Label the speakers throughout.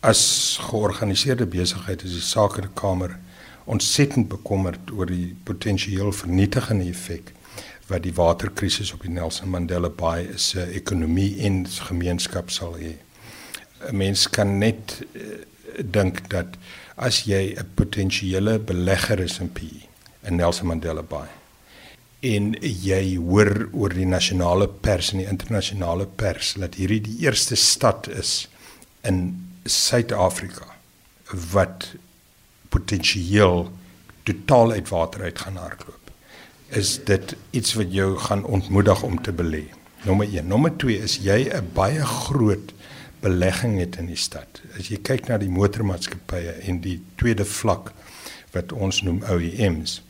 Speaker 1: As georganiseerde besigheid is die Sakekamer ontsettend bekommerd oor die potensieel vernietigende effek wat die waterkrisis op die Nelson Mandela Bay se ekonomie en gemeenskap sal hê. 'n Mens kan net uh, dink dat as jy 'n potensiële belegger is in PE in Nelson Mandela Bay en jy hoor oor die nasionale pers en die internasionale pers dat hierdie die eerste stad is in Suid-Afrika wat potensieel totaal uit water uit gaan hardloop is dit iets wat jou gaan ontmoedig om te belê. Nommer 1. Nommer 2 is jy 'n baie groot belegging het in die stad. As jy kyk na die motormaatskappye en die tweede vlak wat ons noem OEMs.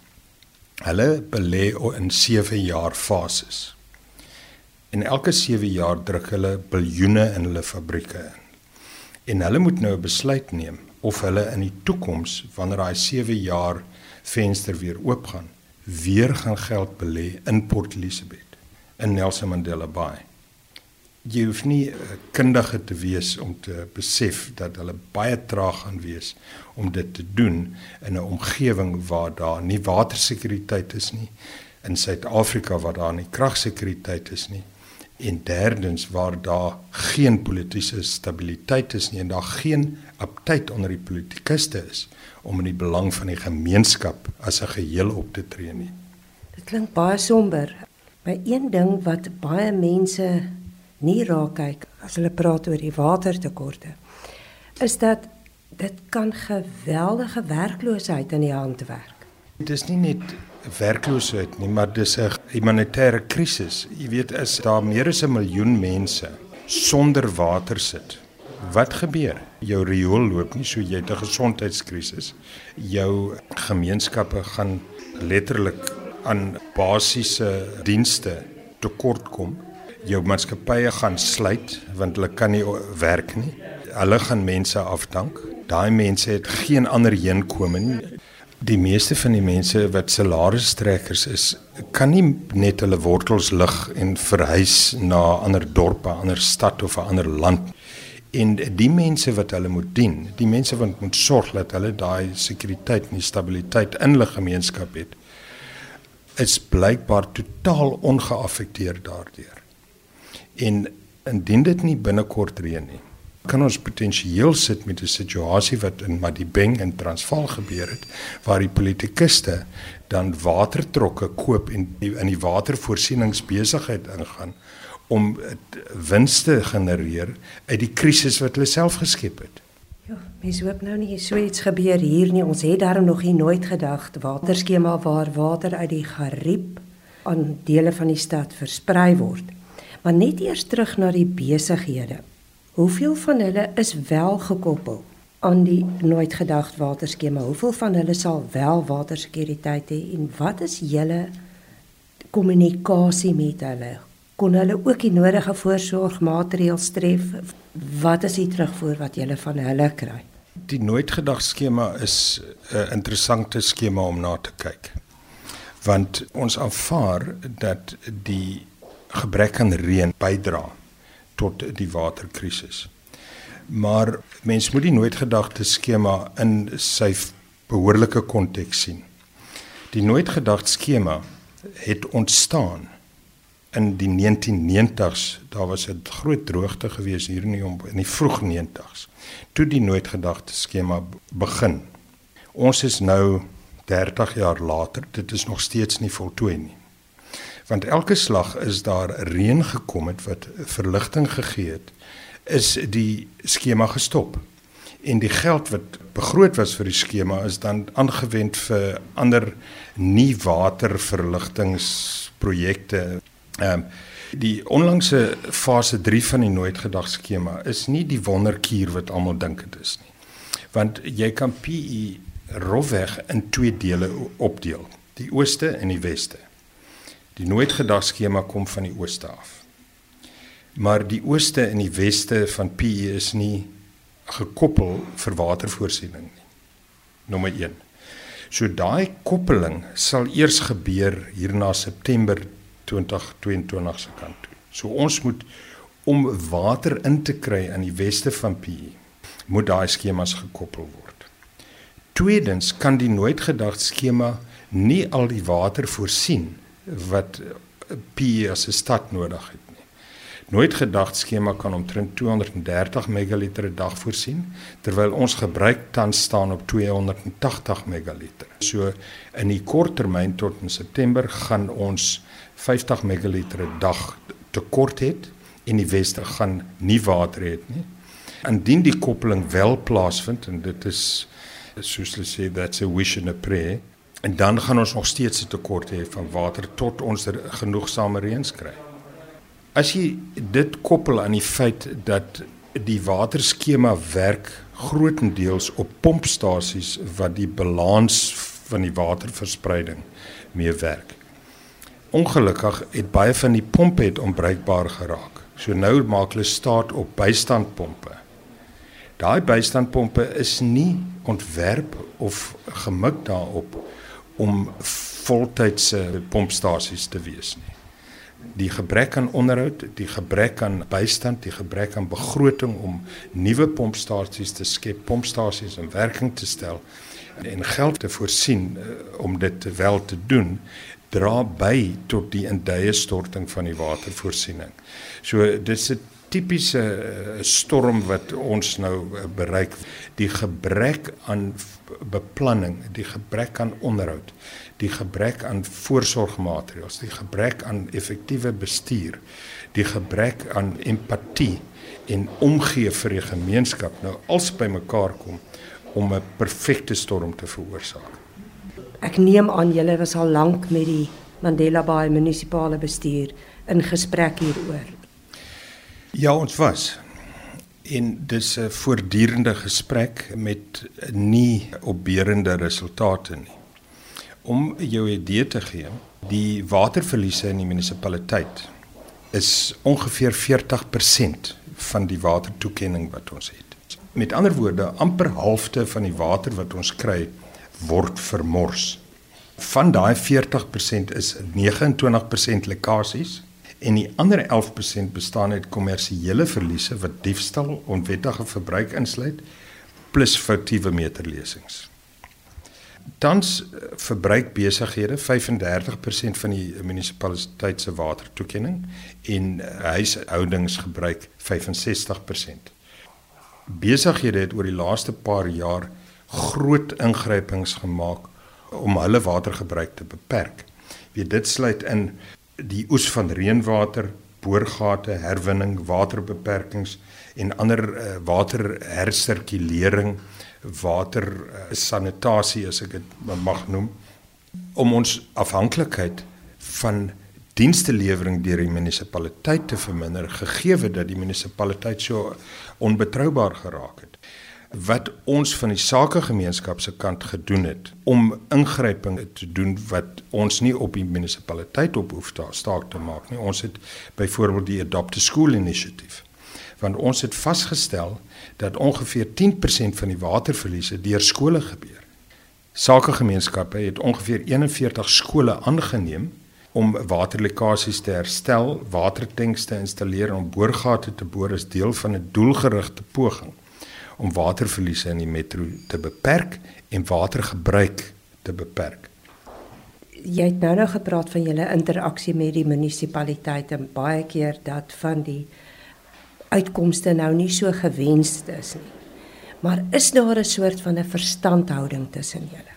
Speaker 1: Hulle belê in 7 jaar fases. En elke 7 jaar druk hulle biljoene in hulle fabrieke in. En hulle moet nou 'n besluit neem of hulle in die toekoms wanneer daai 7 jaar venster weer oopgaan weer gaan geld belê in Port Elizabeth in Nelson Mandela Bay. Jy hoef nie 'n kundige te wees om te besef dat hulle baie traag gaan wees om dit te doen in 'n omgewing waar daar nie watersekuriteit is nie in Suid-Afrika waar daar nie kragsekuriteit is nie en derdens waar daar geen politieke stabiliteit is nie en daar geen aptyd onder die politikuste is om in die belang van die gemeenskap as 'n geheel op te tree nie.
Speaker 2: Dit klink baie somber. My een ding wat baie mense nie raak kyk as hulle praat oor die watertekorte is dat dit kan geweldige werkloosheid in die hand werk.
Speaker 1: Dit is nie net werkloosheid nie, maar dis 'n humanitêre krisis. Jy weet as daar meer as 'n miljoen mense sonder water sit Wat gebeur? Jou riool loop nie so jy het 'n gesondheidskrisis. Jou gemeenskappe gaan letterlik aan basiese dienste tekort kom. Jou maatskappye gaan sluit want hulle kan nie werk nie. Hulle gaan mense afdank. Daai mense het geen ander heenkome nie. Die meeste van die mense wat salarisstrekkers is, kan nie net hulle wortels lig en verhuis na 'n ander dorp, 'n ander stad of 'n ander land en die mense wat hulle moet dien, die mense wat moet sorg dat hulle daai sekuriteit en stabiliteit in hulle gemeenskap het, is blykbaar totaal ongeaffekteer daardeur. En indien dit nie binnekort reën nie, kan ons potensieel sit met 'n situasie wat in Madibeng en Transvaal gebeur het waar die politikuste dan watertrokke koop en in die watervoorsieningsbesigheid ingaan om wins te genereer uit die krisis wat hulle self geskep het.
Speaker 2: Ja, mens hoop nou nie so iets gebeur hier nie. Ons het daarom nog nie nooit gedag waterskema waar water uit die Gariep aan dele van die stad versprei word. Maar net eers terug na die besighede. Hoeveel van hulle is wel gekoppel aan die nooit gedag waterskema? Hoeveel van hulle sal wel watersekuriteit hê en wat is julle kommunikasie met hulle? kon hulle ook die nodige voorsorgmaatreëls tref. Wat is die terugvoer wat jy van hulle kry?
Speaker 1: Die nooitgedag skema is 'n interessante skema om na te kyk. Want ons aanvaar dat die gebrek aan reën bydra tot die waterkrisis. Maar mens moet die nooitgedagte skema in sy behoorlike konteks sien. Die nooitgedagte skema het ontstaan in die 1990s, daar was 'n groot droogte gewees hier in die in die vroeg 90s. Toe die noodgedagte skema begin. Ons is nou 30 jaar later, dit is nog steeds nie voltooi nie. Want elke slag is daar reën gekom het wat verligting gegee het, is die skema gestop. En die geld wat begroot was vir die skema is dan aangewend vir ander nie waterverligtingprojekte Ehm um, die onlangse fase 3 van die nooit gedag skema is nie die wonderkuur wat almal dink dit is nie. Want jy kan PE rofweg in twee dele opdeel, die ooste en die weste. Die nooit gedag skema kom van die ooste af. Maar die ooste en die weste van PE is nie gekoppel vir watervoorsiening nie. Nommer 1. So daai koppeling sal eers gebeur hier na September 2022 se kant toe. So ons moet om water in te kry aan die weste van PE moet daai skemas gekoppel word. Tweedens kan die nooit gedagte skema nie al die water voorsien wat P as 'n stad nodig het nie. Nooit gedagte skema kan omtrent 230 megaliter per dag voorsien terwyl ons gebruik tans staan op 280 megaliter. So in die kort termyn tot in September gaan ons 50 megaliter per dag tekort het en die weste gaan nie water hê nie. Indien die koppeling wel plaasvind en dit is soos hulle sê that's a wish and a prayer en dan gaan ons nog steeds 'n tekort hê van water tot ons er genoegsame reëns kry. As jy dit koppel aan die feit dat die waterskema werk grootendeels op pompstasies wat die balans van die waterverspreiding mee werk. Ongelukkig het baie van die pompe het onbruikbaar geraak. So nou maak hulle staat op bystandpompe. Daai bystandpompe is nie ontwerp of gemik daarop om voltydse pompstasies te wees nie. Die gebrek aan onderhoud, die gebrek aan bystand, die gebrek aan begroting om nuwe pompstasies te skep, pompstasies in werking te stel en geld te voorsien uh, om dit wel te doen dra by tot die indye storting van die watervoorsiening. So dis 'n tipiese eh, storm wat ons nou eh, bereik, die gebrek aan beplanning, die gebrek aan onderhoud, die gebrek aan voorsorgmaatreëls, die gebrek aan effektiewe bestuur, die gebrek aan empatie en omgee vir die gemeenskap nou als bymekaar kom om 'n perfekte storm te veroorsaak.
Speaker 2: Ek neem aan julle was al lank met die Mandela Bay munisipale bestuur in gesprek hieroor.
Speaker 1: Ja, ons was in dis 'n voortdurende gesprek met nie opbeurende resultate nie. Om jou 'n idee te gee, die waterverliese in die munisipaliteit is ongeveer 40% van die watertoekenning wat ons het. Met ander woorde, amper halfte van die water wat ons kry word vermors. Van daai 40% is 29% lekkasies en die ander 11% bestaan uit kommersiële verliese wat diefstal, onwettige verbruik insluit plus foutiewe meterlesings. Tans eh, verbruik besighede 35% van die munisipaliteit se watertoekenning en eh, huishoudings gebruik 65%. Besighede het oor die laaste paar jaar groot ingrypings gemaak om hulle watergebruik te beperk. Wie dit sluit in die oes van reënwater, boorgate, herwinning, waterbeperkings en ander uh, waterhersirkulering, water uh, sanitasie as ek dit mag noem om ons afhanklikheid van dienstelewering deur die munisipaliteit te verminder gegee dat die munisipaliteit so onbetroubaar geraak het wat ons van die sakegemeenskap se kant gedoen het om ingrypinge te doen wat ons nie op die munisipaliteit op hoef te staak te maak nie. Ons het byvoorbeeld die Adopt a School Initiative. Want ons het vasgestel dat ongeveer 10% van die waterverliese deur skole gebeur. Sakegemeenskappe het ongeveer 41 skole aangeneem om waterlekkasies te herstel, watertanks te installeer en om boorgate te boor as deel van 'n doelgerigte poging om waterverliese in die metro te beperk en watergebruik te beperk.
Speaker 2: Jy het nou nou gepraat van julle interaksie met die munisipaliteit en baie keer dat van die uitkomste nou nie so gewenst is nie. Maar is daar 'n soort van 'n verstandhouding tussen julle?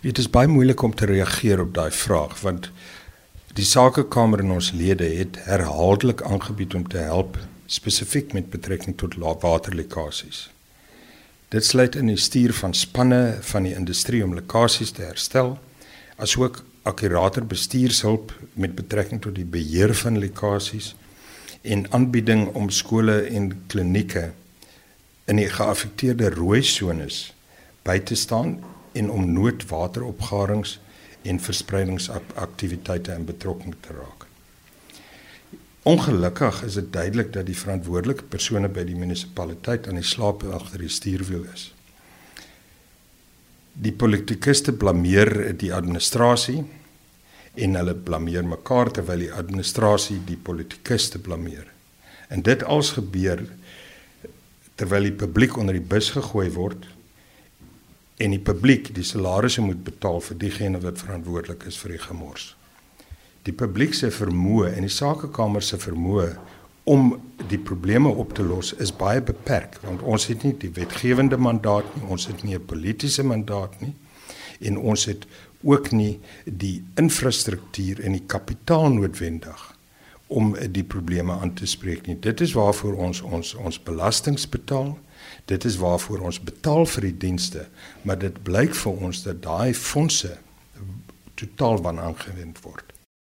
Speaker 1: Dit is baie moeilik om te reageer op daai vraag want die sakekamer en ons lede het herhaaldelik aangebied om te help spesifiek met betrekking tot waterlekkasies. Dit sluit in die stuur van spanne van die industrie om lekkasies te herstel, asook akkurater bestuurshulp met betrekking tot die beheer van lekkasies en aanbieding om skole en klinieke in die geaffekteerde rooi sones by te staan en om noodwateropgarings en verspreidingsaktiwiteite in betrokking te raak. Ongelukkig is dit duidelik dat die verantwoordelike persone by die munisipaliteit aan die slaap agter die stuurwiel is. Die politikuste blameer die administrasie en hulle blameer mekaar terwyl die administrasie die politikuste blameer. En dit als gebeur terwyl die publiek onder die bus gegooi word en die publiek die salarisse moet betaal vir diegene wat verantwoordelik is vir die gemors. Die publiek se vermoë en die sakekamer se vermoë om die probleme op te los is baie beperk want ons het nie die wetgewende mandaat nie, ons het nie 'n politieke mandaat nie en ons het ook nie die infrastruktuur en die kapitaal noodwendig om die probleme aan te spreek nie. Dit is waarvoor ons ons ons belastings betaal. Dit is waarvoor ons betaal vir die dienste, maar dit blyk vir ons dat daai fondse totaal van aangewend word.